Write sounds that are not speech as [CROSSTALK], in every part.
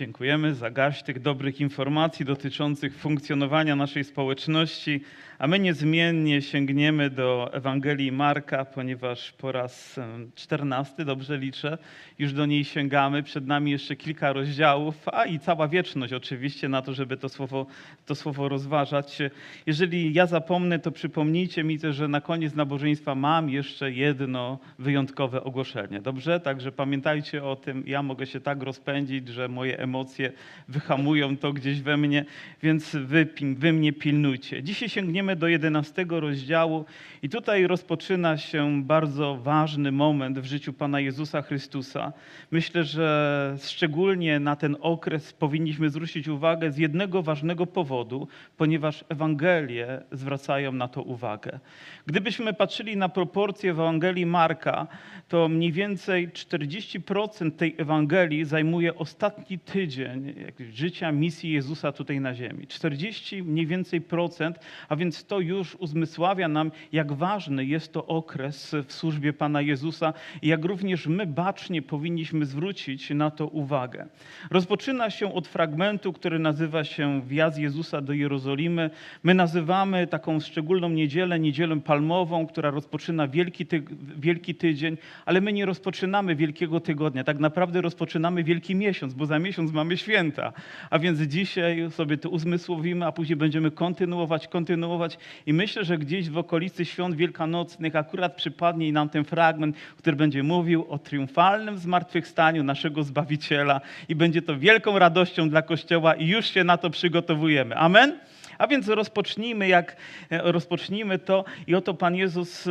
Dziękujemy za garść tych dobrych informacji dotyczących funkcjonowania naszej społeczności, a my niezmiennie sięgniemy do Ewangelii Marka, ponieważ po raz czternasty, dobrze liczę, już do niej sięgamy. Przed nami jeszcze kilka rozdziałów, a i cała wieczność oczywiście na to, żeby to słowo, to słowo rozważać. Jeżeli ja zapomnę, to przypomnijcie mi też, że na koniec nabożeństwa mam jeszcze jedno wyjątkowe ogłoszenie. Dobrze? Także pamiętajcie o tym. Ja mogę się tak rozpędzić, że moje emocje wyhamują to gdzieś we mnie, więc wy, wy mnie pilnujcie. Dzisiaj sięgniemy do 11 rozdziału i tutaj rozpoczyna się bardzo ważny moment w życiu Pana Jezusa Chrystusa. Myślę, że szczególnie na ten okres powinniśmy zwrócić uwagę z jednego ważnego powodu, ponieważ Ewangelie zwracają na to uwagę. Gdybyśmy patrzyli na proporcje w Ewangelii Marka, to mniej więcej 40% tej Ewangelii zajmuje ostatni tydzień życia, misji Jezusa tutaj na ziemi. 40 mniej więcej procent, a więc to już uzmysławia nam, jak ważny jest to okres w służbie Pana Jezusa i jak również my bacznie powinniśmy zwrócić na to uwagę. Rozpoczyna się od fragmentu, który nazywa się Wjazd Jezusa do Jerozolimy. My nazywamy taką szczególną niedzielę, niedzielę palmową, która rozpoczyna wielki, ty, wielki tydzień, ale my nie rozpoczynamy Wielkiego Tygodnia. Tak naprawdę rozpoczynamy Wielki Miesiąc, bo za miesiąc mamy święta. A więc dzisiaj sobie to uzmysłowimy, a później będziemy kontynuować, kontynuować. I myślę, że gdzieś w okolicy świąt wielkanocnych akurat przypadnie nam ten fragment, który będzie mówił o triumfalnym zmartwychwstaniu naszego Zbawiciela i będzie to wielką radością dla Kościoła i już się na to przygotowujemy. Amen? A więc rozpocznijmy, jak e, rozpocznijmy to i oto Pan Jezus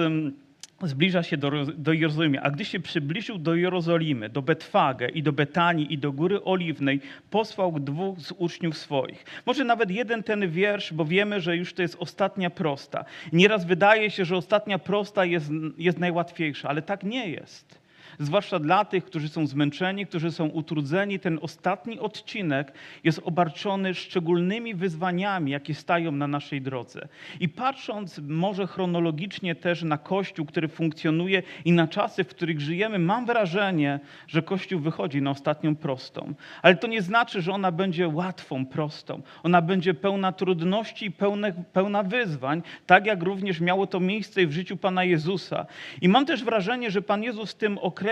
zbliża się do, do Jerozolimy. A gdy się przybliżył do Jerozolimy, do Betwagę i do Betanii i do Góry Oliwnej, posłał dwóch z uczniów swoich. Może nawet jeden ten wiersz, bo wiemy, że już to jest ostatnia prosta. Nieraz wydaje się, że ostatnia prosta jest, jest najłatwiejsza, ale tak nie jest zwłaszcza dla tych, którzy są zmęczeni, którzy są utrudzeni. Ten ostatni odcinek jest obarczony szczególnymi wyzwaniami, jakie stają na naszej drodze. I patrząc może chronologicznie też na Kościół, który funkcjonuje i na czasy, w których żyjemy, mam wrażenie, że Kościół wychodzi na ostatnią prostą. Ale to nie znaczy, że ona będzie łatwą, prostą. Ona będzie pełna trudności i pełna wyzwań, tak jak również miało to miejsce w życiu Pana Jezusa. I mam też wrażenie, że Pan Jezus w tym okresie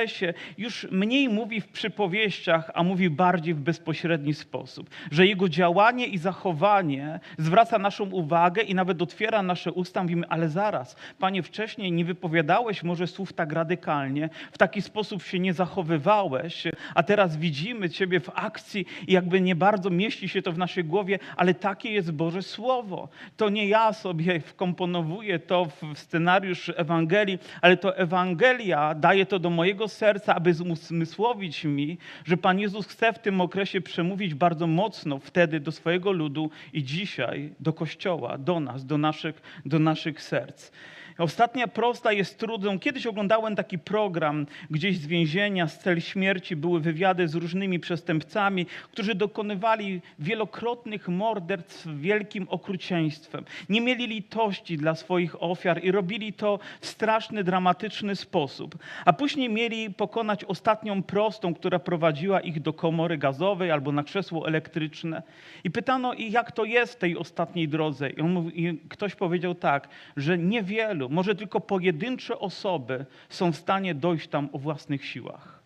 już mniej mówi w przypowieściach, a mówi bardziej w bezpośredni sposób. Że Jego działanie i zachowanie zwraca naszą uwagę i nawet otwiera nasze usta. Mówimy, ale zaraz, Panie, wcześniej nie wypowiadałeś może słów tak radykalnie, w taki sposób się nie zachowywałeś, a teraz widzimy Ciebie w akcji i jakby nie bardzo mieści się to w naszej głowie, ale takie jest Boże Słowo. To nie ja sobie wkomponowuję to w scenariusz Ewangelii, ale to Ewangelia daje to do mojego serca, aby uzmysłowić mi, że Pan Jezus chce w tym okresie przemówić bardzo mocno wtedy do swojego ludu i dzisiaj do Kościoła, do nas, do naszych, do naszych serc. Ostatnia prosta jest trudną. Kiedyś oglądałem taki program gdzieś z więzienia, z cel śmierci. Były wywiady z różnymi przestępcami, którzy dokonywali wielokrotnych morderstw wielkim okrucieństwem. Nie mieli litości dla swoich ofiar i robili to w straszny, dramatyczny sposób. A później mieli pokonać ostatnią prostą, która prowadziła ich do komory gazowej albo na krzesło elektryczne. I pytano, i jak to jest w tej ostatniej drodze. I, mówi, I ktoś powiedział tak, że niewielu, może tylko pojedyncze osoby są w stanie dojść tam o własnych siłach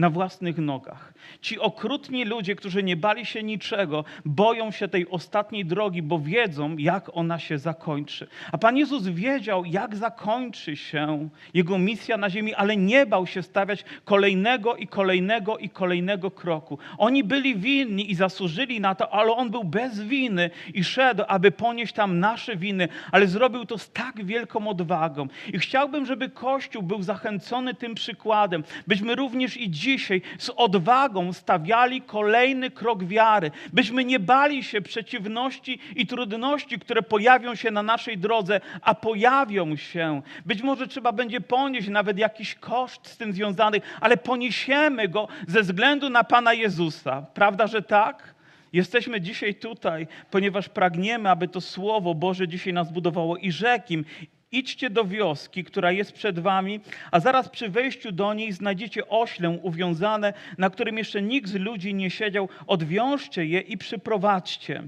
na własnych nogach. Ci okrutni ludzie, którzy nie bali się niczego, boją się tej ostatniej drogi, bo wiedzą, jak ona się zakończy. A Pan Jezus wiedział, jak zakończy się Jego misja na ziemi, ale nie bał się stawiać kolejnego i kolejnego i kolejnego kroku. Oni byli winni i zasłużyli na to, ale On był bez winy i szedł, aby ponieść tam nasze winy, ale zrobił to z tak wielką odwagą. I chciałbym, żeby Kościół był zachęcony tym przykładem, byśmy również i dzisiaj z odwagą stawiali kolejny krok wiary, byśmy nie bali się przeciwności i trudności, które pojawią się na naszej drodze, a pojawią się. Być może trzeba będzie ponieść nawet jakiś koszt z tym związany, ale poniesiemy go ze względu na Pana Jezusa. Prawda, że tak? Jesteśmy dzisiaj tutaj, ponieważ pragniemy, aby to Słowo Boże dzisiaj nas budowało i rzekł im, Idźcie do wioski, która jest przed wami, a zaraz przy wejściu do niej znajdziecie oślę uwiązane, na którym jeszcze nikt z ludzi nie siedział. Odwiążcie je i przyprowadźcie.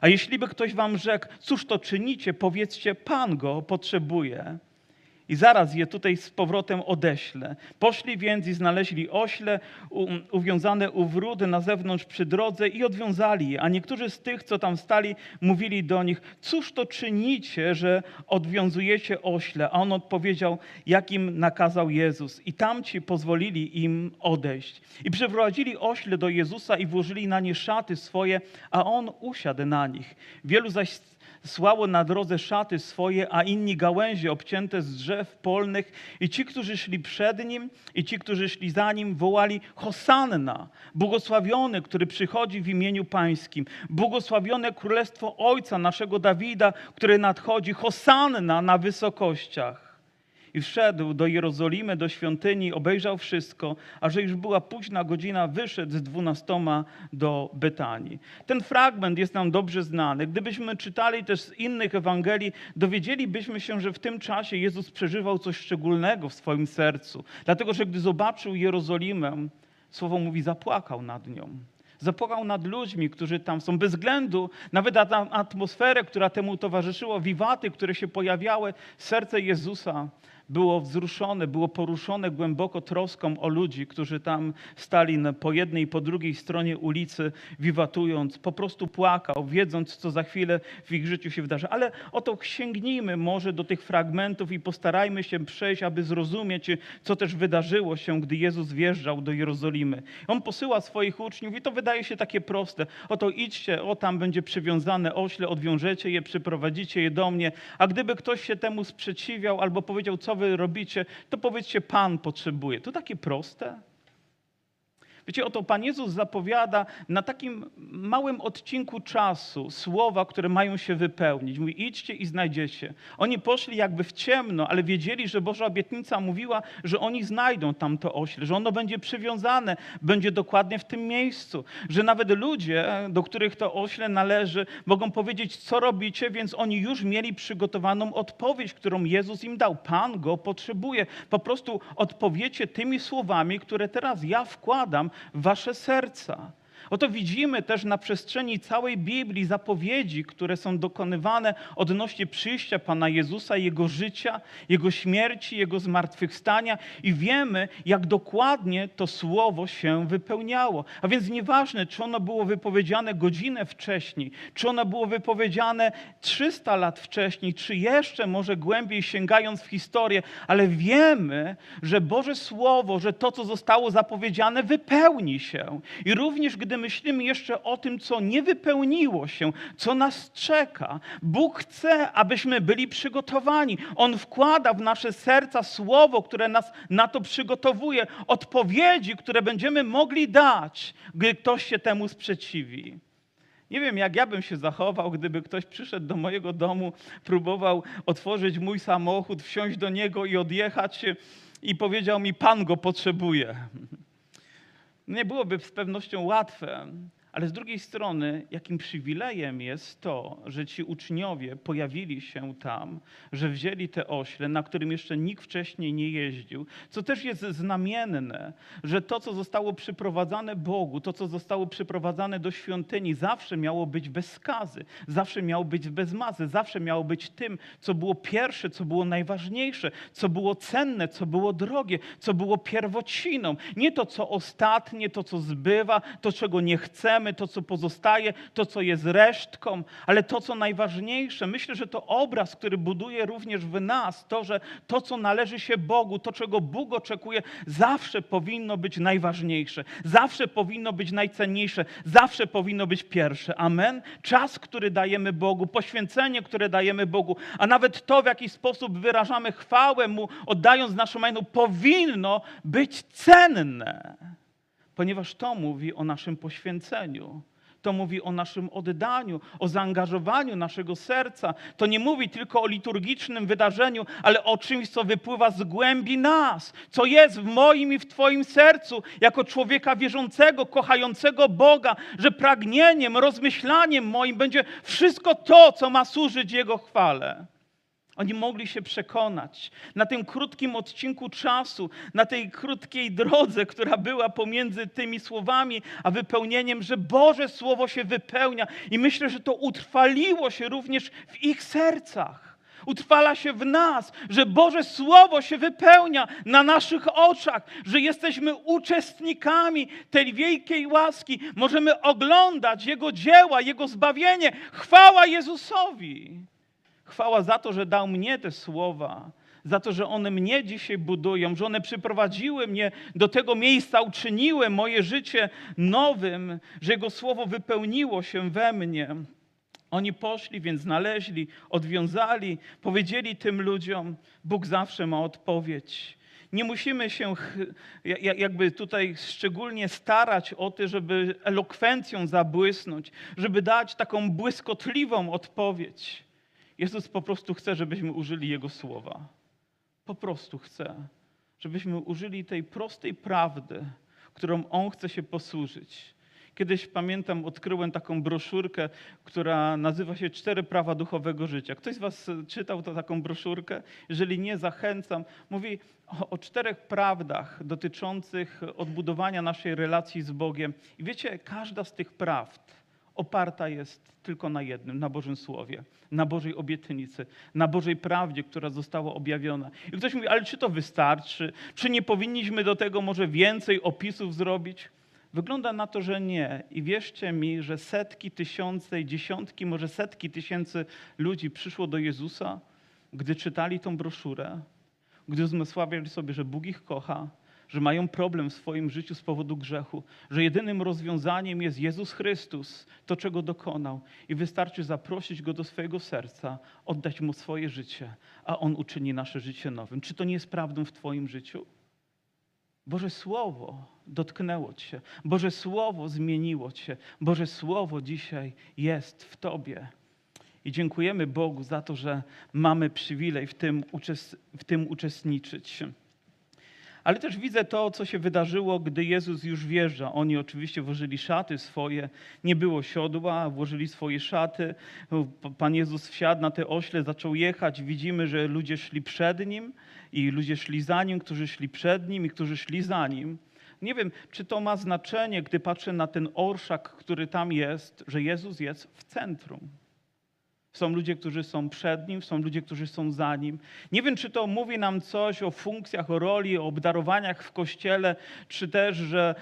A jeśli by ktoś wam rzekł, cóż to czynicie, powiedzcie, Pan go potrzebuje. I zaraz je tutaj z powrotem odeślę. Poszli więc i znaleźli ośle uwiązane u wrót na zewnątrz przy drodze i odwiązali je. A niektórzy z tych, co tam stali, mówili do nich, cóż to czynicie, że odwiązujecie ośle? A on odpowiedział, jakim nakazał Jezus. I tamci pozwolili im odejść. I przyprowadzili ośle do Jezusa i włożyli na nie szaty swoje, a on usiadł na nich. Wielu zaś słało na drodze szaty swoje, a inni gałęzie obcięte z drzew polnych. I ci, którzy szli przed nim, i ci, którzy szli za nim, wołali Hosanna, błogosławiony, który przychodzi w imieniu Pańskim, błogosławione królestwo Ojca naszego Dawida, które nadchodzi, Hosanna na wysokościach. I wszedł do Jerozolimy, do świątyni, obejrzał wszystko, a że już była późna godzina, wyszedł z dwunastoma do Betanii. Ten fragment jest nam dobrze znany. Gdybyśmy czytali też z innych Ewangelii, dowiedzielibyśmy się, że w tym czasie Jezus przeżywał coś szczególnego w swoim sercu. Dlatego, że gdy zobaczył Jerozolimę, słowo mówi, zapłakał nad nią. Zapłakał nad ludźmi, którzy tam są, bez względu nawet na atmosferę, która temu towarzyszyła, wiwaty, które się pojawiały, serce Jezusa było wzruszone, było poruszone głęboko troską o ludzi, którzy tam stali po jednej i po drugiej stronie ulicy, wiwatując, po prostu płakał, wiedząc, co za chwilę w ich życiu się wydarzy. Ale oto sięgnijmy może do tych fragmentów i postarajmy się przejść, aby zrozumieć, co też wydarzyło się, gdy Jezus wjeżdżał do Jerozolimy. On posyła swoich uczniów i to wydaje się takie proste. Oto idźcie, o tam będzie przywiązane ośle, odwiążecie je, przyprowadzicie je do mnie. A gdyby ktoś się temu sprzeciwiał albo powiedział, co robicie, to powiedzcie, Pan potrzebuje. To takie proste. Wiecie, oto Pan Jezus zapowiada na takim małym odcinku czasu słowa, które mają się wypełnić. Mówi, idźcie i znajdziecie. Oni poszli jakby w ciemno, ale wiedzieli, że Boża obietnica mówiła, że oni znajdą tam to ośle, że ono będzie przywiązane, będzie dokładnie w tym miejscu, że nawet ludzie, do których to ośle należy, mogą powiedzieć, co robicie, więc oni już mieli przygotowaną odpowiedź, którą Jezus im dał. Pan go potrzebuje. Po prostu odpowiecie tymi słowami, które teraz ja wkładam wasze serca. Oto widzimy też na przestrzeni całej Biblii zapowiedzi, które są dokonywane odnośnie przyjścia Pana Jezusa, Jego życia, Jego śmierci, Jego zmartwychwstania i wiemy, jak dokładnie to słowo się wypełniało. A więc nieważne, czy ono było wypowiedziane godzinę wcześniej, czy ono było wypowiedziane 300 lat wcześniej, czy jeszcze może głębiej sięgając w historię, ale wiemy, że Boże Słowo, że to, co zostało zapowiedziane, wypełni się. I również gdy myślimy jeszcze o tym, co nie wypełniło się, co nas czeka. Bóg chce, abyśmy byli przygotowani. On wkłada w nasze serca słowo, które nas na to przygotowuje, odpowiedzi, które będziemy mogli dać, gdy ktoś się temu sprzeciwi. Nie wiem, jak ja bym się zachował, gdyby ktoś przyszedł do mojego domu, próbował otworzyć mój samochód, wsiąść do niego i odjechać i powiedział mi: Pan go potrzebuje. Nie byłoby z pewnością łatwe, ale z drugiej strony, jakim przywilejem jest to, że ci uczniowie pojawili się tam, że wzięli te ośle, na którym jeszcze nikt wcześniej nie jeździł, co też jest znamienne, że to, co zostało przyprowadzane Bogu, to, co zostało przyprowadzane do świątyni, zawsze miało być bez skazy, zawsze miało być bez mazy, zawsze miało być tym, co było pierwsze, co było najważniejsze, co było cenne, co było drogie, co było pierwociną. Nie to, co ostatnie, to, co zbywa, to, czego nie chcemy, to, co pozostaje, to, co jest resztką, ale to, co najważniejsze. Myślę, że to obraz, który buduje również w nas, to, że to, co należy się Bogu, to, czego Bóg oczekuje, zawsze powinno być najważniejsze, zawsze powinno być najcenniejsze, zawsze powinno być pierwsze. Amen. Czas, który dajemy Bogu, poświęcenie, które dajemy Bogu, a nawet to, w jaki sposób wyrażamy chwałę Mu, oddając naszą majnu, powinno być cenne ponieważ to mówi o naszym poświęceniu. To mówi o naszym oddaniu, o zaangażowaniu naszego serca. To nie mówi tylko o liturgicznym wydarzeniu, ale o czymś, co wypływa z głębi nas, co jest w moim i w Twoim sercu, jako człowieka wierzącego, kochającego Boga, że pragnieniem, rozmyślaniem moim będzie wszystko to, co ma służyć Jego chwale. Oni mogli się przekonać na tym krótkim odcinku czasu, na tej krótkiej drodze, która była pomiędzy tymi słowami a wypełnieniem, że Boże Słowo się wypełnia. I myślę, że to utrwaliło się również w ich sercach. Utrwala się w nas, że Boże Słowo się wypełnia na naszych oczach, że jesteśmy uczestnikami tej wielkiej łaski. Możemy oglądać Jego dzieła, Jego zbawienie. Chwała Jezusowi. Chwała za to, że dał mnie te słowa, za to, że one mnie dzisiaj budują, że one przyprowadziły mnie do tego miejsca, uczyniły moje życie nowym, że Jego słowo wypełniło się we mnie. Oni poszli, więc znaleźli, odwiązali, powiedzieli tym ludziom: Bóg zawsze ma odpowiedź. Nie musimy się jakby tutaj szczególnie starać o to, żeby elokwencją zabłysnąć, żeby dać taką błyskotliwą odpowiedź. Jezus po prostu chce, żebyśmy użyli Jego słowa. Po prostu chce, żebyśmy użyli tej prostej prawdy, którą On chce się posłużyć. Kiedyś pamiętam, odkryłem taką broszurkę, która nazywa się Cztery prawa duchowego życia. Ktoś z Was czytał to, taką broszurkę? Jeżeli nie, zachęcam. Mówi o, o czterech prawdach dotyczących odbudowania naszej relacji z Bogiem. I wiecie, każda z tych prawd oparta jest tylko na jednym, na Bożym Słowie, na Bożej obietnicy, na Bożej prawdzie, która została objawiona. I ktoś mówi, ale czy to wystarczy? Czy nie powinniśmy do tego może więcej opisów zrobić? Wygląda na to, że nie. I wierzcie mi, że setki, tysiące, dziesiątki, może setki tysięcy ludzi przyszło do Jezusa, gdy czytali tą broszurę, gdy uzmysławiali sobie, że Bóg ich kocha, że mają problem w swoim życiu z powodu grzechu, że jedynym rozwiązaniem jest Jezus Chrystus, to czego dokonał. I wystarczy zaprosić Go do swojego serca, oddać Mu swoje życie, a On uczyni nasze życie nowym. Czy to nie jest prawdą w Twoim życiu? Boże Słowo dotknęło Cię, Boże Słowo zmieniło Cię, Boże Słowo dzisiaj jest w Tobie. I dziękujemy Bogu za to, że mamy przywilej w tym, uczes- w tym uczestniczyć. Ale też widzę to, co się wydarzyło, gdy Jezus już wjeżdża. Oni oczywiście włożyli szaty swoje, nie było siodła, włożyli swoje szaty. Pan Jezus wsiadł na te ośle, zaczął jechać. Widzimy, że ludzie szli przed nim i ludzie szli za nim, którzy szli przed nim i którzy szli za nim. Nie wiem, czy to ma znaczenie, gdy patrzę na ten orszak, który tam jest, że Jezus jest w centrum. Są ludzie, którzy są przed nim, są ludzie, którzy są za nim. Nie wiem, czy to mówi nam coś o funkcjach, o roli, o obdarowaniach w kościele, czy też, że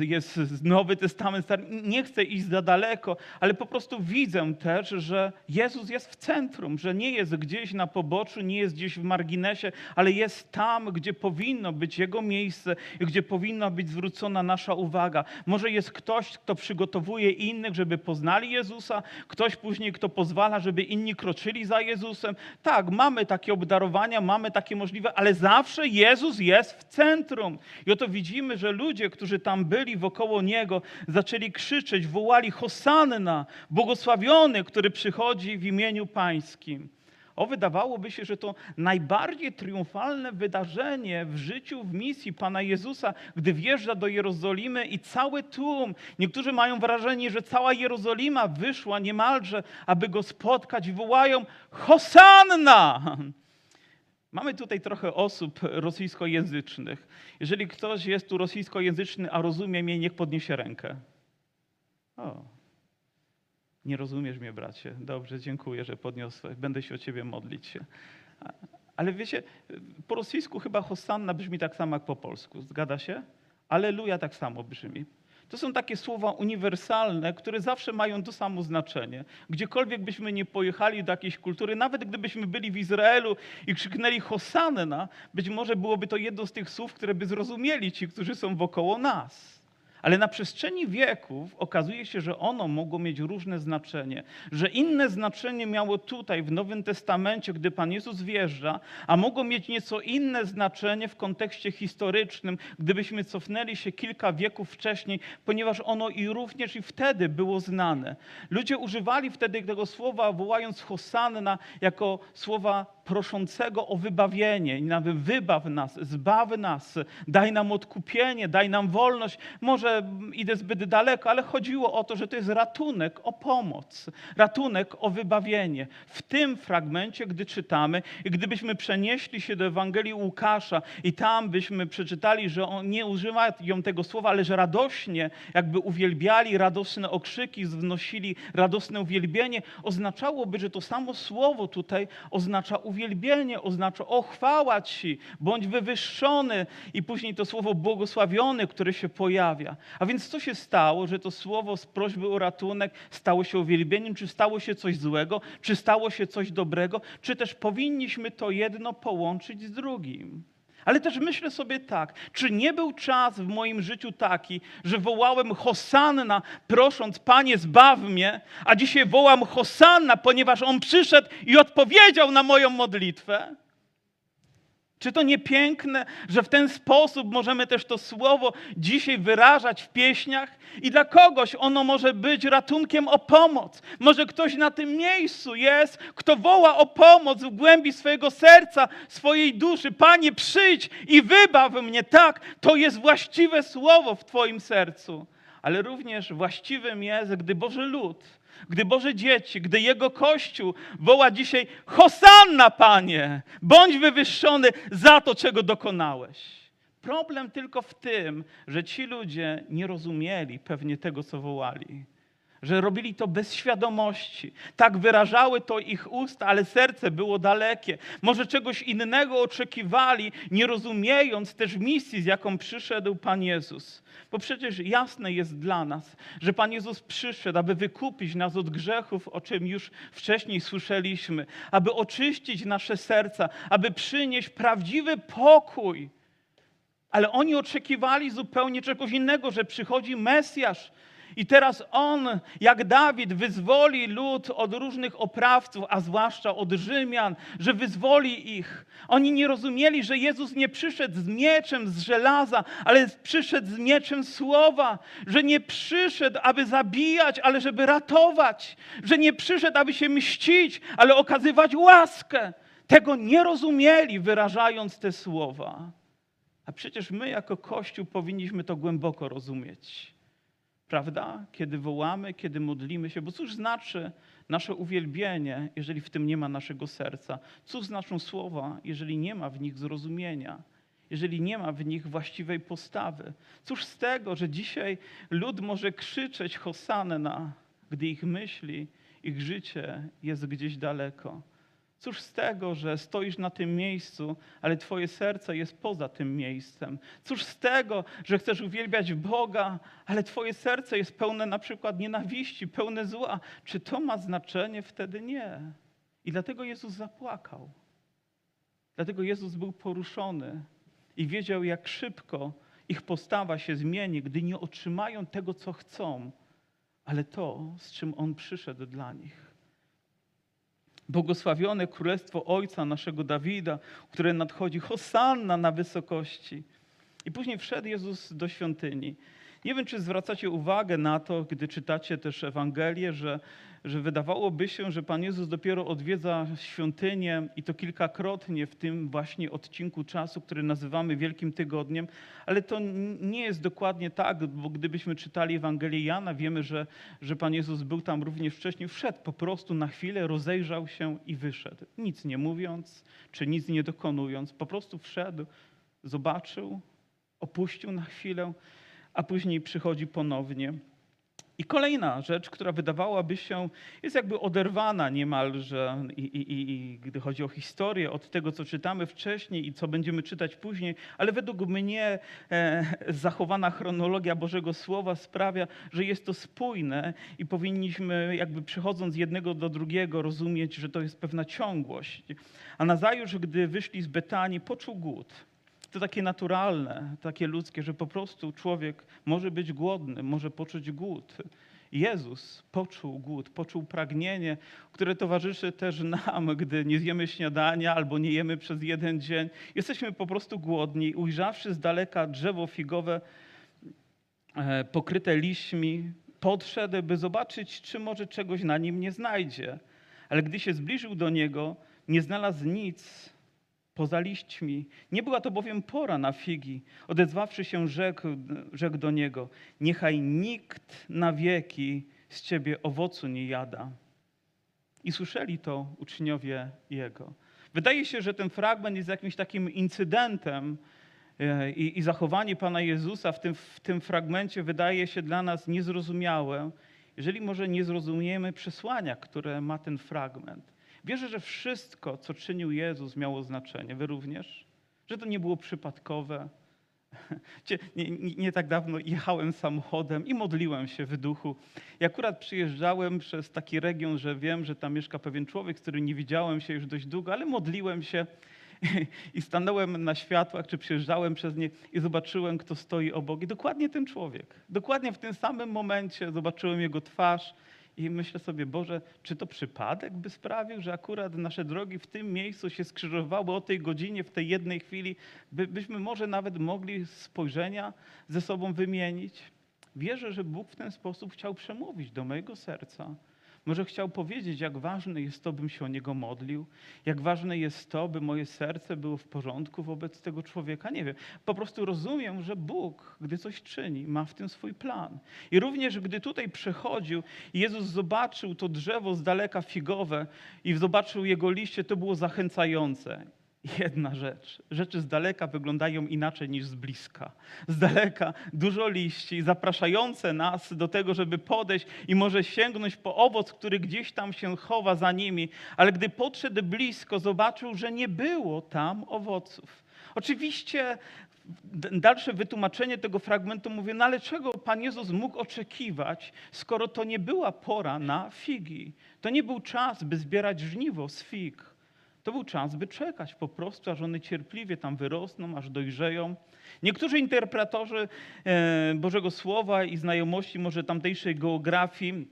jest Nowy Testament. Stary. Nie chcę iść za daleko, ale po prostu widzę też, że Jezus jest w centrum, że nie jest gdzieś na poboczu, nie jest gdzieś w marginesie, ale jest tam, gdzie powinno być Jego miejsce i gdzie powinna być zwrócona nasza uwaga. Może jest ktoś, kto przygotowuje innych, żeby poznali Jezusa, ktoś później, kto pozwala, żeby inni kroczyli za Jezusem. Tak, mamy takie obdarowania, mamy takie możliwe, ale zawsze Jezus jest w centrum. I oto widzimy, że ludzie, którzy tam byli wokoło Niego, zaczęli krzyczeć, wołali Hosanna, błogosławiony, który przychodzi w imieniu Pańskim. O, wydawałoby się, że to najbardziej triumfalne wydarzenie w życiu, w misji Pana Jezusa, gdy wjeżdża do Jerozolimy i cały tłum, niektórzy mają wrażenie, że cała Jerozolima wyszła niemalże, aby go spotkać wołają Hosanna! Mamy tutaj trochę osób rosyjskojęzycznych. Jeżeli ktoś jest tu rosyjskojęzyczny, a rozumie mnie, niech podniesie rękę. O, nie rozumiesz mnie, bracie. Dobrze, dziękuję, że podniosłeś. Będę się o ciebie modlić się. Ale wiecie, po rosyjsku chyba Hosanna brzmi tak samo jak po polsku. Zgadza się? Aleluja tak samo brzmi. To są takie słowa uniwersalne, które zawsze mają to samo znaczenie. Gdziekolwiek byśmy nie pojechali do jakiejś kultury, nawet gdybyśmy byli w Izraelu i krzyknęli Hosanna, być może byłoby to jedno z tych słów, które by zrozumieli ci, którzy są wokoło nas. Ale na przestrzeni wieków okazuje się, że ono mogło mieć różne znaczenie, że inne znaczenie miało tutaj w Nowym Testamencie, gdy Pan Jezus wjeżdża, a mogło mieć nieco inne znaczenie w kontekście historycznym, gdybyśmy cofnęli się kilka wieków wcześniej, ponieważ ono i również i wtedy było znane. Ludzie używali wtedy tego słowa, wołając Hosanna, jako słowa proszącego o wybawienie. I nawet wybaw nas, zbaw nas, daj nam odkupienie, daj nam wolność. Może idę zbyt daleko, ale chodziło o to, że to jest ratunek o pomoc, ratunek o wybawienie. W tym fragmencie, gdy czytamy i gdybyśmy przenieśli się do Ewangelii Łukasza i tam byśmy przeczytali, że on nie używają tego słowa, ale że radośnie jakby uwielbiali, radosne okrzyki, wznosili radosne uwielbienie, oznaczałoby, że to samo słowo tutaj oznacza uwielbienie, oznacza o chwała Ci, bądź wywyższony i później to słowo błogosławiony, które się pojawia. A więc co się stało, że to słowo z prośby o ratunek stało się uwielbieniem, czy stało się coś złego, czy stało się coś dobrego, czy też powinniśmy to jedno połączyć z drugim. Ale też myślę sobie tak, czy nie był czas w moim życiu taki, że wołałem Hosanna, prosząc, Panie zbaw mnie, a dzisiaj wołam Hosanna, ponieważ On przyszedł i odpowiedział na moją modlitwę? Czy to nie piękne, że w ten sposób możemy też to słowo dzisiaj wyrażać w pieśniach? I dla kogoś ono może być ratunkiem o pomoc. Może ktoś na tym miejscu jest, kto woła o pomoc w głębi swojego serca, swojej duszy. Panie, przyjdź i wybaw mnie. Tak, to jest właściwe słowo w Twoim sercu. Ale również właściwym jest, gdy Boży lud gdy Boże dzieci, gdy Jego Kościół woła dzisiaj Hosanna, Panie, bądź wywyższony za to, czego dokonałeś. Problem tylko w tym, że ci ludzie nie rozumieli pewnie tego, co wołali. Że robili to bez świadomości. Tak wyrażały to ich usta, ale serce było dalekie. Może czegoś innego oczekiwali, nie rozumiejąc też misji, z jaką przyszedł Pan Jezus. Bo przecież jasne jest dla nas, że Pan Jezus przyszedł, aby wykupić nas od grzechów, o czym już wcześniej słyszeliśmy, aby oczyścić nasze serca, aby przynieść prawdziwy pokój. Ale oni oczekiwali zupełnie czegoś innego, że przychodzi Mesjasz, i teraz on, jak Dawid, wyzwoli lud od różnych oprawców, a zwłaszcza od Rzymian, że wyzwoli ich. Oni nie rozumieli, że Jezus nie przyszedł z mieczem z żelaza, ale przyszedł z mieczem słowa, że nie przyszedł, aby zabijać, ale żeby ratować, że nie przyszedł, aby się mścić, ale okazywać łaskę. Tego nie rozumieli, wyrażając te słowa. A przecież my, jako Kościół, powinniśmy to głęboko rozumieć. Prawda? Kiedy wołamy, kiedy modlimy się, bo cóż znaczy nasze uwielbienie, jeżeli w tym nie ma naszego serca? Cóż znaczą słowa, jeżeli nie ma w nich zrozumienia? Jeżeli nie ma w nich właściwej postawy? Cóż z tego, że dzisiaj lud może krzyczeć Hosanna, gdy ich myśli, ich życie jest gdzieś daleko? Cóż z tego, że stoisz na tym miejscu, ale Twoje serce jest poza tym miejscem? Cóż z tego, że chcesz uwielbiać Boga, ale Twoje serce jest pełne na przykład nienawiści, pełne zła? Czy to ma znaczenie? Wtedy nie. I dlatego Jezus zapłakał. Dlatego Jezus był poruszony i wiedział, jak szybko ich postawa się zmieni, gdy nie otrzymają tego, co chcą, ale to, z czym On przyszedł dla nich. Błogosławione królestwo Ojca naszego Dawida, które nadchodzi, Hosanna na wysokości. I później wszedł Jezus do świątyni. Nie wiem, czy zwracacie uwagę na to, gdy czytacie też Ewangelię, że, że wydawałoby się, że Pan Jezus dopiero odwiedza świątynię i to kilkakrotnie w tym właśnie odcinku czasu, który nazywamy Wielkim Tygodniem, ale to nie jest dokładnie tak, bo gdybyśmy czytali Ewangelię Jana, wiemy, że, że Pan Jezus był tam również wcześniej, wszedł po prostu na chwilę, rozejrzał się i wyszedł. Nic nie mówiąc, czy nic nie dokonując, po prostu wszedł, zobaczył, opuścił na chwilę, a później przychodzi ponownie. I kolejna rzecz, która wydawałaby się, jest jakby oderwana niemalże, i, i, i, gdy chodzi o historię, od tego, co czytamy wcześniej i co będziemy czytać później, ale według mnie e, zachowana chronologia Bożego Słowa sprawia, że jest to spójne i powinniśmy, jakby przechodząc z jednego do drugiego, rozumieć, że to jest pewna ciągłość. A Nazajusz, gdy wyszli z Betanii, poczuł głód to takie naturalne, takie ludzkie, że po prostu człowiek może być głodny, może poczuć głód. Jezus poczuł głód, poczuł pragnienie, które towarzyszy też nam, [LAUGHS] gdy nie zjemy śniadania albo nie jemy przez jeden dzień. Jesteśmy po prostu głodni. Ujrzawszy z daleka drzewo figowe e, pokryte liśćmi, podszedł, by zobaczyć, czy może czegoś na nim nie znajdzie. Ale gdy się zbliżył do niego, nie znalazł nic poza liśćmi. Nie była to bowiem pora na figi. Odezwawszy się, rzekł, rzekł do niego: Niechaj nikt na wieki z ciebie owocu nie jada. I słyszeli to uczniowie jego. Wydaje się, że ten fragment jest jakimś takim incydentem, e, i, i zachowanie Pana Jezusa w tym, w tym fragmencie wydaje się dla nas niezrozumiałe, jeżeli może nie zrozumiemy przesłania, które ma ten fragment. Wierzę, że wszystko, co czynił Jezus, miało znaczenie. Wy również? Że to nie było przypadkowe. [LAUGHS] Nie, nie, nie tak dawno jechałem samochodem i modliłem się w duchu. I akurat przyjeżdżałem przez taki region, że wiem, że tam mieszka pewien człowiek, z którym nie widziałem się już dość długo, ale modliłem się [LAUGHS] i stanąłem na światłach, czy przejeżdżałem przez nie i zobaczyłem, kto stoi obok. I dokładnie ten człowiek. Dokładnie w tym samym momencie zobaczyłem jego twarz i myślę sobie, Boże, czy to przypadek by sprawił, że akurat nasze drogi w tym miejscu się skrzyżowały o tej godzinie, w tej jednej chwili, by, byśmy może nawet mogli spojrzenia ze sobą wymienić? Wierzę, że Bóg w ten sposób chciał przemówić do mojego serca. Może chciał powiedzieć, jak ważne jest to, bym się o niego modlił, jak ważne jest to, by moje serce było w porządku wobec tego człowieka. Nie wiem. Po prostu rozumiem, że Bóg, gdy coś czyni, ma w tym swój plan. I również, gdy tutaj przechodził, Jezus zobaczył to drzewo z daleka figowe i zobaczył jego liście, to było zachęcające. Jedna rzecz. Rzeczy z daleka wyglądają inaczej niż z bliska. Z daleka dużo liści, zapraszające nas do tego, żeby podejść i może sięgnąć po owoc, który gdzieś tam się chowa za nimi, ale gdy podszedł blisko, zobaczył, że nie było tam owoców. Oczywiście dalsze wytłumaczenie tego fragmentu mówi, no ale czego Pan Jezus mógł oczekiwać, skoro to nie była pora na figi? To nie był czas, by zbierać żniwo z fig. To był czas, by czekać po prostu, aż one cierpliwie tam wyrosną, aż dojrzeją. Niektórzy interpretorzy e, Bożego Słowa i znajomości może tamtejszej geografii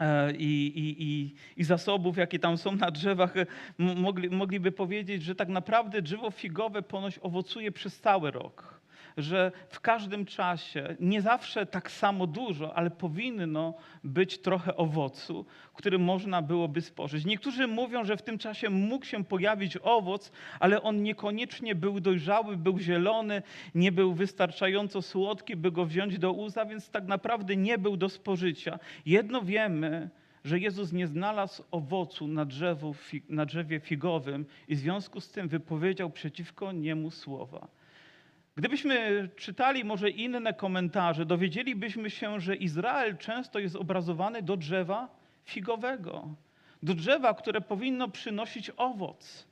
e, i, i, i, i zasobów, jakie tam są na drzewach, e, mogli, mogliby powiedzieć, że tak naprawdę drzewo figowe ponoć owocuje przez cały rok. Że w każdym czasie, nie zawsze tak samo dużo, ale powinno być trochę owocu, który można byłoby spożyć. Niektórzy mówią, że w tym czasie mógł się pojawić owoc, ale on niekoniecznie był dojrzały, był zielony, nie był wystarczająco słodki, by go wziąć do uza, więc tak naprawdę nie był do spożycia. Jedno wiemy, że Jezus nie znalazł owocu na, drzewu, na drzewie figowym i w związku z tym wypowiedział przeciwko niemu słowa. Gdybyśmy czytali może inne komentarze, dowiedzielibyśmy się, że Izrael często jest obrazowany do drzewa figowego, do drzewa, które powinno przynosić owoc,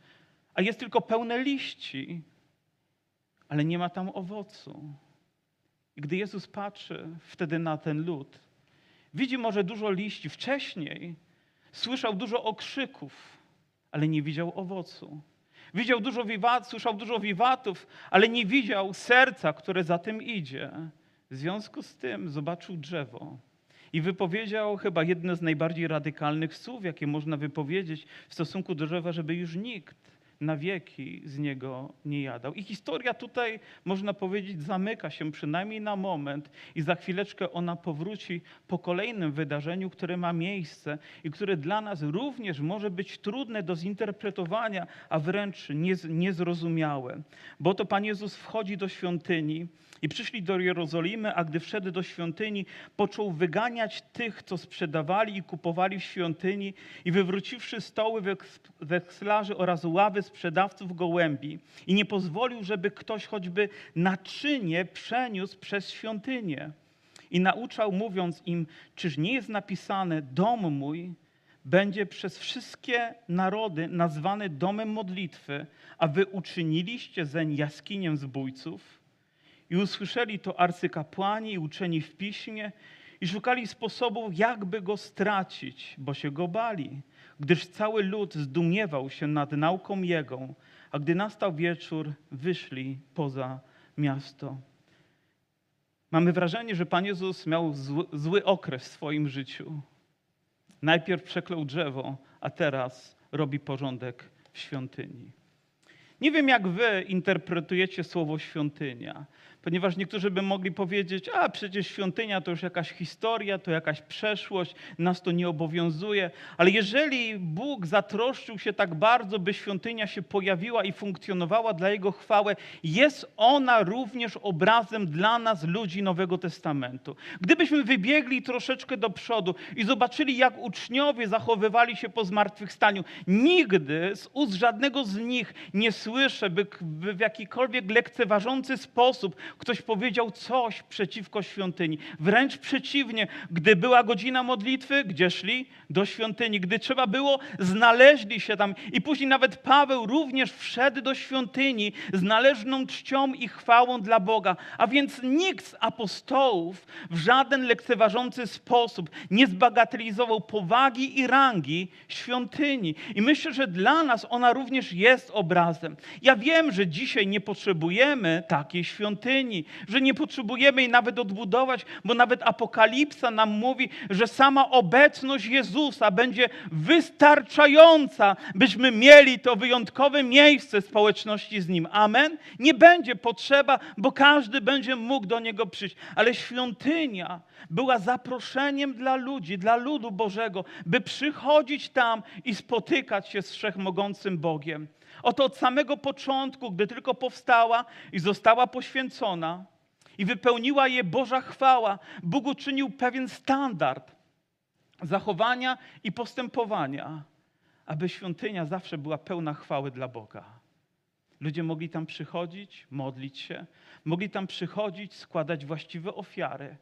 a jest tylko pełne liści, ale nie ma tam owocu. I gdy Jezus patrzy wtedy na ten lud, widzi może dużo liści. Wcześniej słyszał dużo okrzyków, ale nie widział owocu. Widział dużo wiwatów, słyszał dużo wiwatów, ale nie widział serca, które za tym idzie. W związku z tym zobaczył drzewo i wypowiedział chyba jedno z najbardziej radykalnych słów, jakie można wypowiedzieć w stosunku do drzewa, żeby już nikt na wieki z niego nie jadał. I historia tutaj, można powiedzieć, zamyka się przynajmniej na moment i za chwileczkę ona powróci po kolejnym wydarzeniu, które ma miejsce i które dla nas również może być trudne do zinterpretowania, a wręcz niez- niezrozumiałe. Bo to Pan Jezus wchodzi do świątyni i przyszli do Jerozolimy, a gdy wszedł do świątyni, począł wyganiać tych, co sprzedawali i kupowali w świątyni i wywróciwszy stoły weks- wekslarzy oraz ławy sprzedawców gołębi i nie pozwolił, żeby ktoś choćby naczynie przeniósł przez świątynię. I nauczał, mówiąc im, czyż nie jest napisane, dom mój będzie przez wszystkie narody nazwany domem modlitwy, a wy uczyniliście zeń jaskinię zbójców? I usłyszeli to arcykapłani i uczeni w piśmie i szukali sposobów, jakby go stracić, bo się go bali, gdyż cały lud zdumiewał się nad nauką jego, a gdy nastał wieczór, wyszli poza miasto. Mamy wrażenie, że Pan Jezus miał zły, zły okres w swoim życiu. Najpierw przeklął drzewo, a teraz robi porządek w świątyni. Nie wiem, jak wy interpretujecie słowo świątynia. Ponieważ niektórzy by mogli powiedzieć, a przecież świątynia to już jakaś historia, to jakaś przeszłość, nas to nie obowiązuje. Ale jeżeli Bóg zatroszczył się tak bardzo, by świątynia się pojawiła i funkcjonowała dla Jego chwały, jest ona również obrazem dla nas, ludzi Nowego Testamentu. Gdybyśmy wybiegli troszeczkę do przodu i zobaczyli, jak uczniowie zachowywali się po zmartwychwstaniu, nigdy z ust żadnego z nich nie słyszę, by w jakikolwiek lekceważący sposób ktoś powiedział coś przeciwko świątyni. Wręcz przeciwnie, gdy była godzina modlitwy, gdzie szli? Do świątyni. Gdy trzeba było, znaleźli się tam. I później nawet Paweł również wszedł do świątyni z należną czcią i chwałą dla Boga. A więc nikt z apostołów w żaden lekceważący sposób nie zbagatelizował powagi i rangi świątyni. I myślę, że dla nas ona również jest obrazem. Ja wiem, że dzisiaj nie potrzebujemy takiej świątyni, że nie potrzebujemy jej nawet odbudować, bo nawet Apokalipsa nam mówi, że sama obecność Jezusa będzie wystarczająca, byśmy mieli to wyjątkowe miejsce społeczności z Nim. Amen? Nie będzie potrzeba, bo każdy będzie mógł do Niego przyjść. Ale świątynia była zaproszeniem dla ludzi, dla ludu Bożego, by przychodzić tam i spotykać się z Wszechmogącym Bogiem. Oto od samego początku, gdy tylko powstała i została poświęcona i wypełniła je Boża chwała, Bóg uczynił pewien standard zachowania i postępowania, aby świątynia zawsze była pełna chwały dla Boga. Ludzie mogli tam przychodzić, modlić się, mogli tam przychodzić, składać właściwe ofiary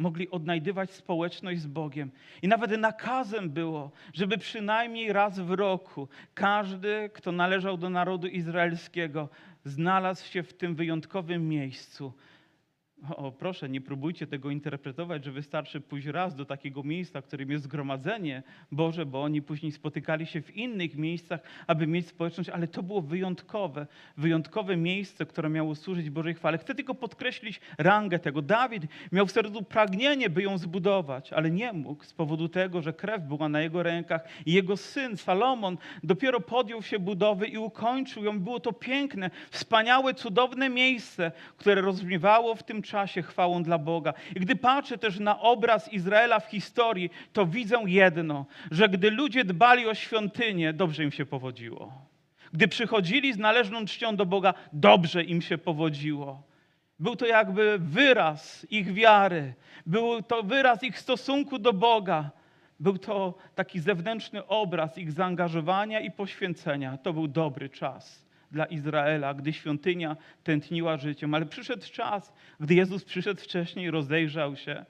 mogli odnajdywać społeczność z Bogiem. I nawet nakazem było, żeby przynajmniej raz w roku każdy, kto należał do narodu izraelskiego, znalazł się w tym wyjątkowym miejscu, o, proszę, nie próbujcie tego interpretować, że wystarczy pójść raz do takiego miejsca, którym jest zgromadzenie Boże, bo oni później spotykali się w innych miejscach, aby mieć społeczność, ale to było wyjątkowe, wyjątkowe miejsce, które miało służyć Bożej chwale. Chcę tylko podkreślić rangę tego. Dawid miał w sercu pragnienie, by ją zbudować, ale nie mógł z powodu tego, że krew była na jego rękach i jego syn Salomon dopiero podjął się budowy i ukończył ją. Było to piękne, wspaniałe, cudowne miejsce, które rozbrzmiewało w tym czasie chwałą dla Boga. I gdy patrzę też na obraz Izraela w historii, to widzę jedno, że gdy ludzie dbali o świątynię, dobrze im się powodziło. Gdy przychodzili z należną czcią do Boga, dobrze im się powodziło. Był to jakby wyraz ich wiary, był to wyraz ich stosunku do Boga. Był to taki zewnętrzny obraz ich zaangażowania i poświęcenia. To był dobry czas dla Izraela, gdy świątynia tętniła życiem. Ale przyszedł czas, gdy Jezus przyszedł wcześniej, rozejrzał się,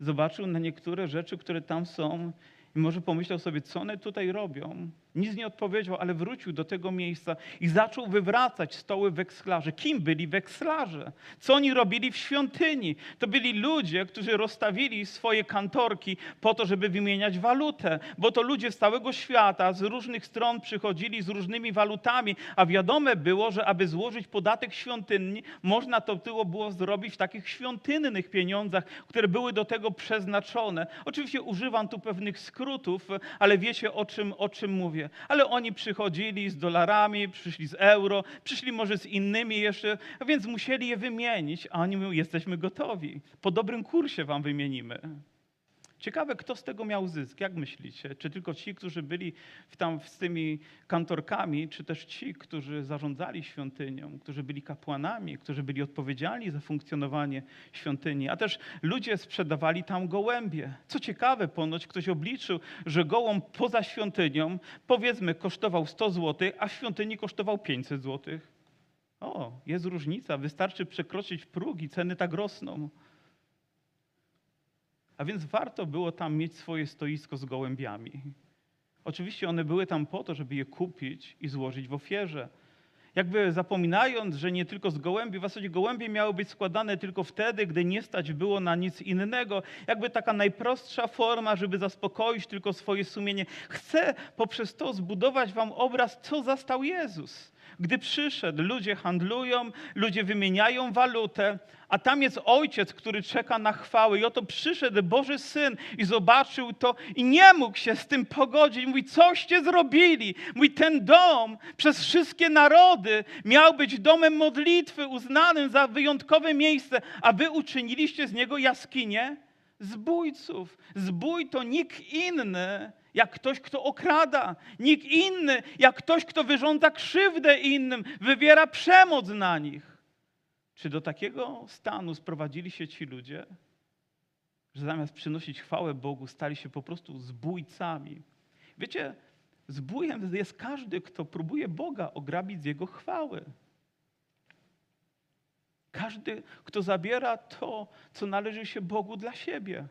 zobaczył na niektóre rzeczy, które tam są i może pomyślał sobie, co one tutaj robią. Nic nie odpowiedział, ale wrócił do tego miejsca i zaczął wywracać stoły wekslarzy. Kim byli wekslarze? Co oni robili w świątyni? To byli ludzie, którzy rozstawili swoje kantorki po to, żeby wymieniać walutę, bo to ludzie z całego świata, z różnych stron przychodzili z różnymi walutami, a wiadome było, że aby złożyć podatek świątynny, można to było, było zrobić w takich świątynnych pieniądzach, które były do tego przeznaczone. Oczywiście używam tu pewnych skrótów, ale wiecie o czym, o czym mówię ale oni przychodzili z dolarami, przyszli z euro, przyszli może z innymi jeszcze, a więc musieli je wymienić, a oni mówią, jesteśmy gotowi, po dobrym kursie wam wymienimy. Ciekawe, kto z tego miał zysk, jak myślicie? Czy tylko ci, którzy byli tam z tymi kantorkami, czy też ci, którzy zarządzali świątynią, którzy byli kapłanami, którzy byli odpowiedzialni za funkcjonowanie świątyni, a też ludzie sprzedawali tam gołębie. Co ciekawe, ponoć ktoś obliczył, że gołąb poza świątynią, powiedzmy, kosztował 100 zł, a w świątyni kosztował 500 zł. O, jest różnica, wystarczy przekroczyć próg i ceny tak rosną. A więc warto było tam mieć swoje stoisko z gołębiami. Oczywiście one były tam po to, żeby je kupić i złożyć w ofierze. Jakby zapominając, że nie tylko z gołębi, w zasadzie gołębie miały być składane tylko wtedy, gdy nie stać było na nic innego. Jakby taka najprostsza forma, żeby zaspokoić tylko swoje sumienie. Chcę poprzez to zbudować wam obraz, co zastał Jezus gdy przyszedł. Ludzie handlują, ludzie wymieniają walutę, a tam jest ojciec, który czeka na chwałę. I oto przyszedł Boży Syn i zobaczył to i nie mógł się z tym pogodzić. Mówi, coście zrobili? Mówi, ten dom przez wszystkie narody miał być domem modlitwy, uznanym za wyjątkowe miejsce, a wy uczyniliście z niego jaskinię zbójców. Zbój to nikt inny, jak ktoś, kto okrada. Nikt inny, jak ktoś, kto wyrządza krzywdę innym, wywiera przemoc na nich. Czy do takiego stanu sprowadzili się ci ludzie, że zamiast przynosić chwałę Bogu, stali się po prostu zbójcami? Wiecie, zbójem jest każdy, kto próbuje Boga ograbić z jego chwały. Każdy, kto zabiera to, co należy się Bogu dla siebie.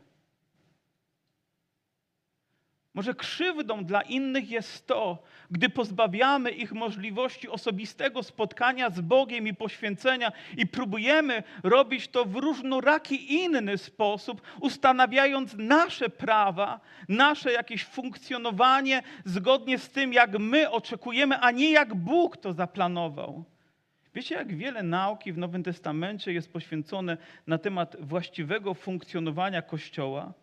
Może krzywdą dla innych jest to, gdy pozbawiamy ich możliwości osobistego spotkania z Bogiem i poświęcenia i próbujemy robić to w różnoraki inny sposób, ustanawiając nasze prawa, nasze jakieś funkcjonowanie zgodnie z tym, jak my oczekujemy, a nie jak Bóg to zaplanował. Wiecie, jak wiele nauki w Nowym Testamencie jest poświęcone na temat właściwego funkcjonowania Kościoła?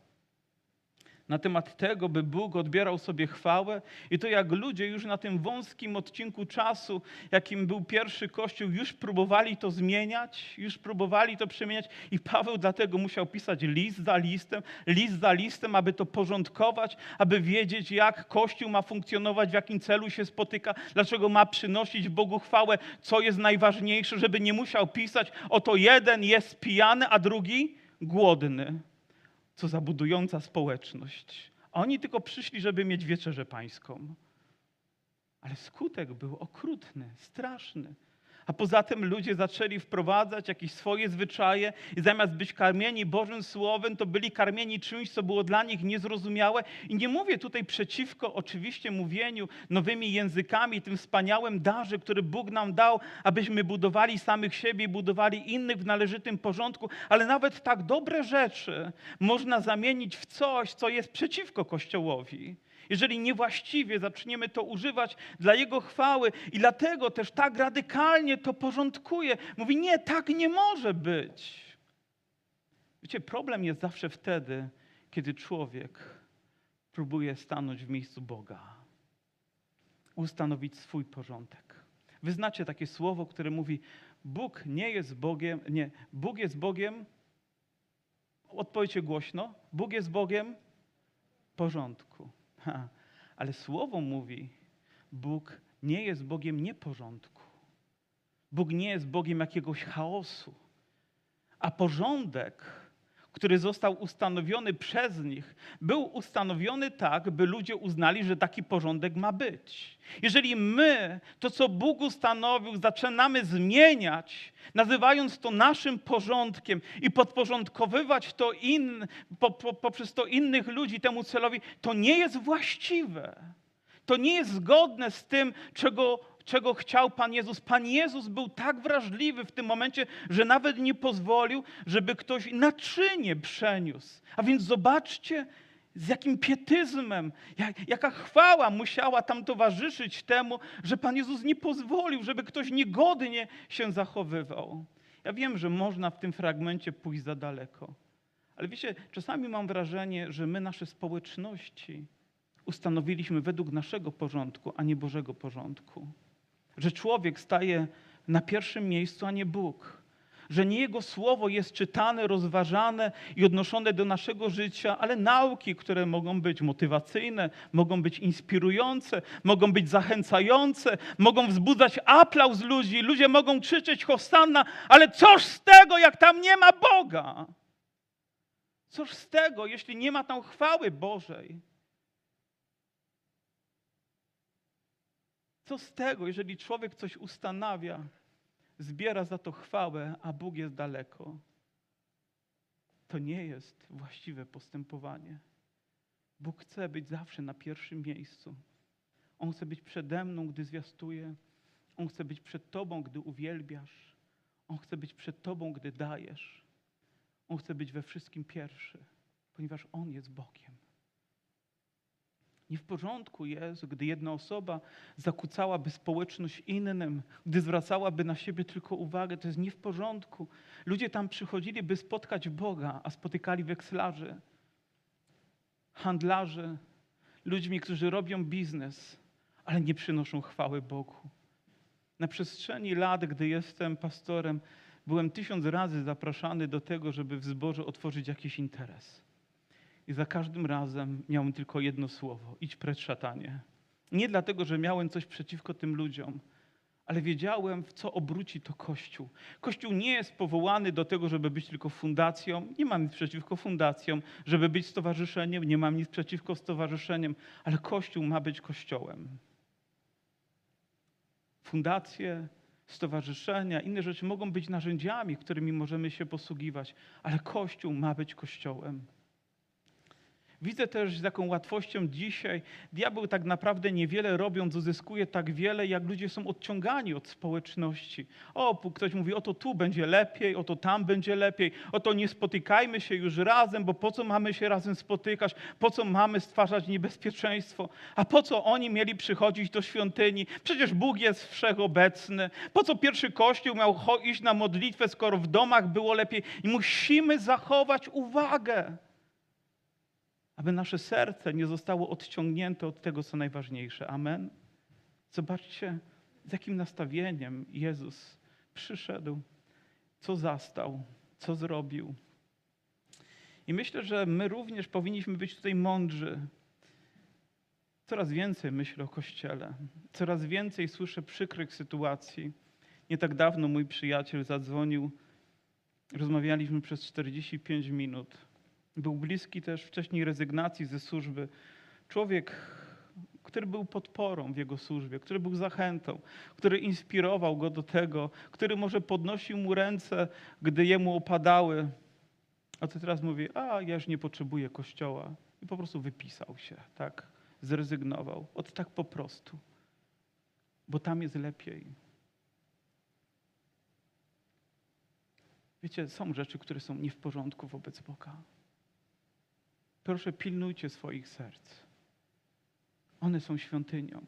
Na temat tego, by Bóg odbierał sobie chwałę. I to jak ludzie już na tym wąskim odcinku czasu, jakim był pierwszy Kościół, już próbowali to zmieniać, już próbowali to przemieniać. I Paweł dlatego musiał pisać list za listem, list za listem, aby to porządkować, aby wiedzieć, jak Kościół ma funkcjonować, w jakim celu się spotyka, dlaczego ma przynosić Bogu chwałę, co jest najważniejsze, żeby nie musiał pisać, oto jeden jest pijany, a drugi głodny co za budująca społeczność. A oni tylko przyszli, żeby mieć wieczerzę pańską. Ale skutek był okrutny, straszny. A poza tym ludzie zaczęli wprowadzać jakieś swoje zwyczaje i zamiast być karmieni Bożym Słowem, to byli karmieni czymś, co było dla nich niezrozumiałe. I nie mówię tutaj przeciwko oczywiście mówieniu nowymi językami, tym wspaniałym darze, który Bóg nam dał, abyśmy budowali samych siebie budowali innych w należytym porządku, ale nawet tak dobre rzeczy można zamienić w coś, co jest przeciwko Kościołowi jeżeli niewłaściwie zaczniemy to używać dla Jego chwały i dlatego też tak radykalnie to porządkuje. Mówi, nie, tak nie może być. Wiecie, problem jest zawsze wtedy, kiedy człowiek próbuje stanąć w miejscu Boga, ustanowić swój porządek. Wy znacie takie słowo, które mówi: Bóg nie jest Bogiem, nie, Bóg jest Bogiem. Odpowiedzcie głośno: Bóg jest Bogiem porządku. Ha, ale słowo mówi, Bóg nie jest Bogiem nieporządku. Bóg nie jest Bogiem jakiegoś chaosu. A porządek, który został ustanowiony przez nich, był ustanowiony tak, by ludzie uznali, że taki porządek ma być. Jeżeli my to, co Bóg ustanowił, zaczynamy zmieniać, nazywając to naszym porządkiem i podporządkowywać to in, po, po, poprzez to innych ludzi temu celowi, to nie jest właściwe. To nie jest zgodne z tym, czego czego chciał Pan Jezus. Pan Jezus był tak wrażliwy w tym momencie, że nawet nie pozwolił, żeby ktoś naczynie przeniósł. A więc zobaczcie, z jakim pietyzmem, jak, jaka chwała musiała tam towarzyszyć temu, że Pan Jezus nie pozwolił, żeby ktoś niegodnie się zachowywał. Ja wiem, że można w tym fragmencie pójść za daleko. Ale wiecie, czasami mam wrażenie, że my nasze społeczności ustanowiliśmy według naszego porządku, a nie Bożego porządku że człowiek staje na pierwszym miejscu, a nie Bóg. Że nie Jego słowo jest czytane, rozważane i odnoszone do naszego życia, ale nauki, które mogą być motywacyjne, mogą być inspirujące, mogą być zachęcające, mogą wzbudzać aplauz ludzi. Ludzie mogą krzyczeć Hosanna, ale cóż z tego, jak tam nie ma Boga? Cóż z tego, jeśli nie ma tam chwały Bożej? Co z tego, jeżeli człowiek coś ustanawia, zbiera za to chwałę, a Bóg jest daleko? To nie jest właściwe postępowanie. Bóg chce być zawsze na pierwszym miejscu. On chce być przede mną, gdy zwiastuje. On chce być przed Tobą, gdy uwielbiasz. On chce być przed Tobą, gdy dajesz. On chce być we wszystkim pierwszy, ponieważ On jest Bogiem. Nie w porządku jest, gdy jedna osoba zakłócałaby społeczność innym, gdy zwracałaby na siebie tylko uwagę. To jest nie w porządku. Ludzie tam przychodzili, by spotkać Boga, a spotykali wekslarzy, handlarzy, ludźmi, którzy robią biznes, ale nie przynoszą chwały Bogu. Na przestrzeni lat, gdy jestem pastorem, byłem tysiąc razy zapraszany do tego, żeby w zborze otworzyć jakiś interes. I za każdym razem miałem tylko jedno słowo: idź precz szatanie. Nie dlatego, że miałem coś przeciwko tym ludziom, ale wiedziałem, w co obróci to Kościół. Kościół nie jest powołany do tego, żeby być tylko fundacją. Nie mam nic przeciwko fundacjom, żeby być stowarzyszeniem, nie mam nic przeciwko stowarzyszeniom, ale Kościół ma być Kościołem. Fundacje, stowarzyszenia, inne rzeczy mogą być narzędziami, którymi możemy się posługiwać, ale Kościół ma być Kościołem. Widzę też, z jaką łatwością dzisiaj diabeł tak naprawdę niewiele robiąc, uzyskuje tak wiele, jak ludzie są odciągani od społeczności. O, ktoś mówi, oto tu będzie lepiej, oto tam będzie lepiej, oto nie spotykajmy się już razem, bo po co mamy się razem spotykać, po co mamy stwarzać niebezpieczeństwo, a po co oni mieli przychodzić do świątyni? Przecież Bóg jest wszechobecny. Po co pierwszy kościół miał iść na modlitwę, skoro w domach było lepiej? I musimy zachować uwagę aby nasze serce nie zostało odciągnięte od tego, co najważniejsze. Amen. Zobaczcie, z jakim nastawieniem Jezus przyszedł, co zastał, co zrobił. I myślę, że my również powinniśmy być tutaj mądrzy. Coraz więcej myślę o Kościele, coraz więcej słyszę przykrych sytuacji. Nie tak dawno mój przyjaciel zadzwonił, rozmawialiśmy przez 45 minut był bliski też wcześniej rezygnacji ze służby. Człowiek, który był podporą w jego służbie, który był zachętą, który inspirował go do tego, który może podnosił mu ręce, gdy jemu opadały. A ty teraz mówi, a ja już nie potrzebuję kościoła. I po prostu wypisał się, tak? Zrezygnował. Od tak po prostu. Bo tam jest lepiej. Wiecie, są rzeczy, które są nie w porządku wobec Boga. Proszę, pilnujcie swoich serc. One są świątynią.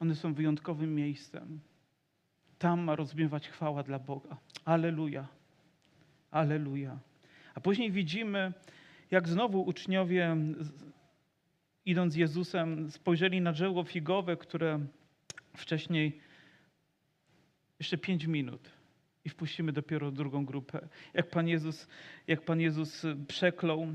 One są wyjątkowym miejscem. Tam ma rozbiewać chwała dla Boga. Aleluja. Aleluja. A później widzimy, jak znowu uczniowie, idąc z Jezusem, spojrzeli na drzewo figowe, które wcześniej jeszcze pięć minut i wpuścimy dopiero drugą grupę. Jak Pan Jezus, jak Pan Jezus przeklął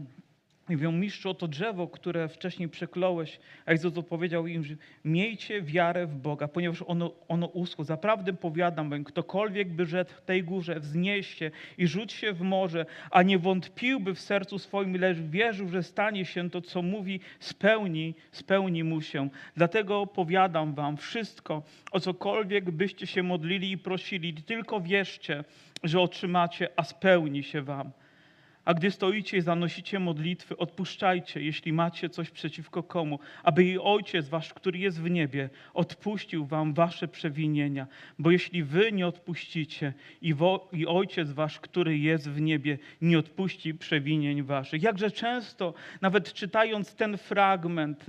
i mówią, mistrzu, oto drzewo, które wcześniej przekląłeś. A Jezus odpowiedział im, że miejcie wiarę w Boga, ponieważ ono, ono uschło. Zaprawdę powiadam wam, ktokolwiek by rzekł tej górze, wznieś się i rzuć się w morze, a nie wątpiłby w sercu swoim, lecz wierzył, że stanie się to, co mówi, spełni, spełni mu się. Dlatego powiadam wam, wszystko, o cokolwiek byście się modlili i prosili, tylko wierzcie, że otrzymacie, a spełni się wam. A gdy stoicie i zanosicie modlitwy, odpuszczajcie, jeśli macie coś przeciwko komu, aby i Ojciec Wasz, który jest w niebie, odpuścił Wam Wasze przewinienia. Bo jeśli Wy nie odpuścicie i, wo, i Ojciec Wasz, który jest w niebie, nie odpuści przewinień Waszych. Jakże często, nawet czytając ten fragment,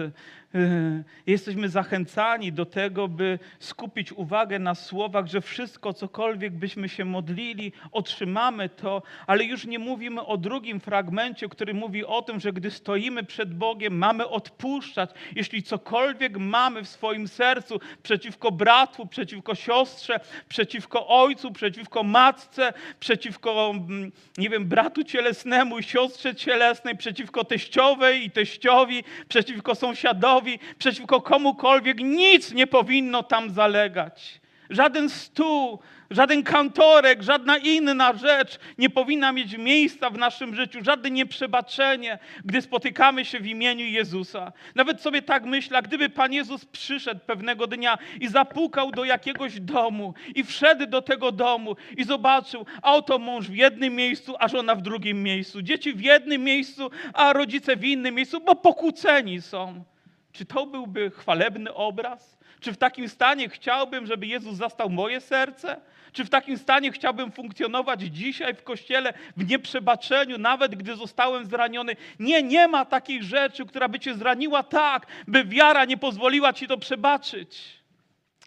jesteśmy zachęcani do tego, by skupić uwagę na słowach, że wszystko, cokolwiek byśmy się modlili, otrzymamy to, ale już nie mówimy o drugim fragmencie, który mówi o tym, że gdy stoimy przed Bogiem, mamy odpuszczać. Jeśli cokolwiek mamy w swoim sercu przeciwko bratu, przeciwko siostrze, przeciwko ojcu, przeciwko matce, przeciwko, mm, nie wiem, bratu cielesnemu, siostrze cielesnej, przeciwko teściowej i teściowi, przeciwko sąsiadowi, przeciwko komukolwiek, nic nie powinno tam zalegać. Żaden stół, żaden kantorek, żadna inna rzecz nie powinna mieć miejsca w naszym życiu, żadne nieprzebaczenie, gdy spotykamy się w imieniu Jezusa. Nawet sobie tak myślę, gdyby Pan Jezus przyszedł pewnego dnia i zapukał do jakiegoś domu i wszedł do tego domu i zobaczył, a oto mąż w jednym miejscu, a żona w drugim miejscu, dzieci w jednym miejscu, a rodzice w innym miejscu, bo pokłóceni są. Czy to byłby chwalebny obraz? Czy w takim stanie chciałbym, żeby Jezus zastał moje serce? Czy w takim stanie chciałbym funkcjonować dzisiaj w kościele w nieprzebaczeniu, nawet gdy zostałem zraniony? Nie, nie ma takiej rzeczy, która by cię zraniła tak, by wiara nie pozwoliła ci to przebaczyć.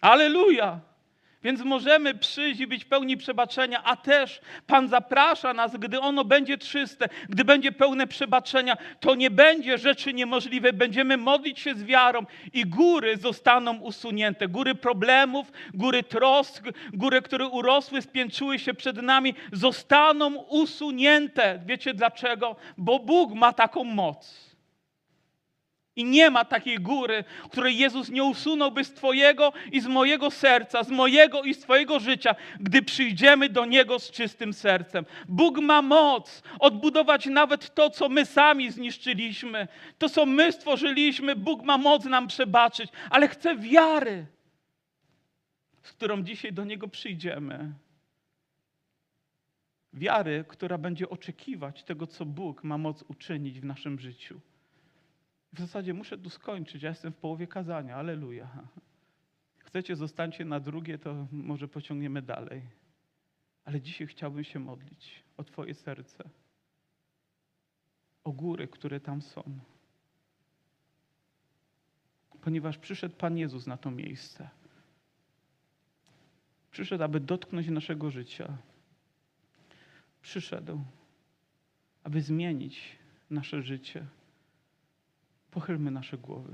Aleluja! Więc możemy przyjść i być pełni przebaczenia, a też Pan zaprasza nas, gdy ono będzie czyste, gdy będzie pełne przebaczenia, to nie będzie rzeczy niemożliwej. Będziemy modlić się z wiarą i góry zostaną usunięte. Góry problemów, góry trosk, góry, które urosły, spiętrzyły się przed nami, zostaną usunięte. Wiecie dlaczego? Bo Bóg ma taką moc. I nie ma takiej góry, której Jezus nie usunąłby z Twojego i z mojego serca, z mojego i z Twojego życia, gdy przyjdziemy do Niego z czystym sercem. Bóg ma moc odbudować nawet to, co my sami zniszczyliśmy, to, co my stworzyliśmy. Bóg ma moc nam przebaczyć, ale chce wiary, z którą dzisiaj do Niego przyjdziemy. Wiary, która będzie oczekiwać tego, co Bóg ma moc uczynić w naszym życiu. W zasadzie muszę tu skończyć. Ja jestem w połowie kazania. Aleluja. Chcecie, zostańcie na drugie, to może pociągniemy dalej. Ale dzisiaj chciałbym się modlić o Twoje serce, o góry, które tam są. Ponieważ przyszedł Pan Jezus na to miejsce. Przyszedł, aby dotknąć naszego życia. Przyszedł, aby zmienić nasze życie. Pochylmy nasze głowy.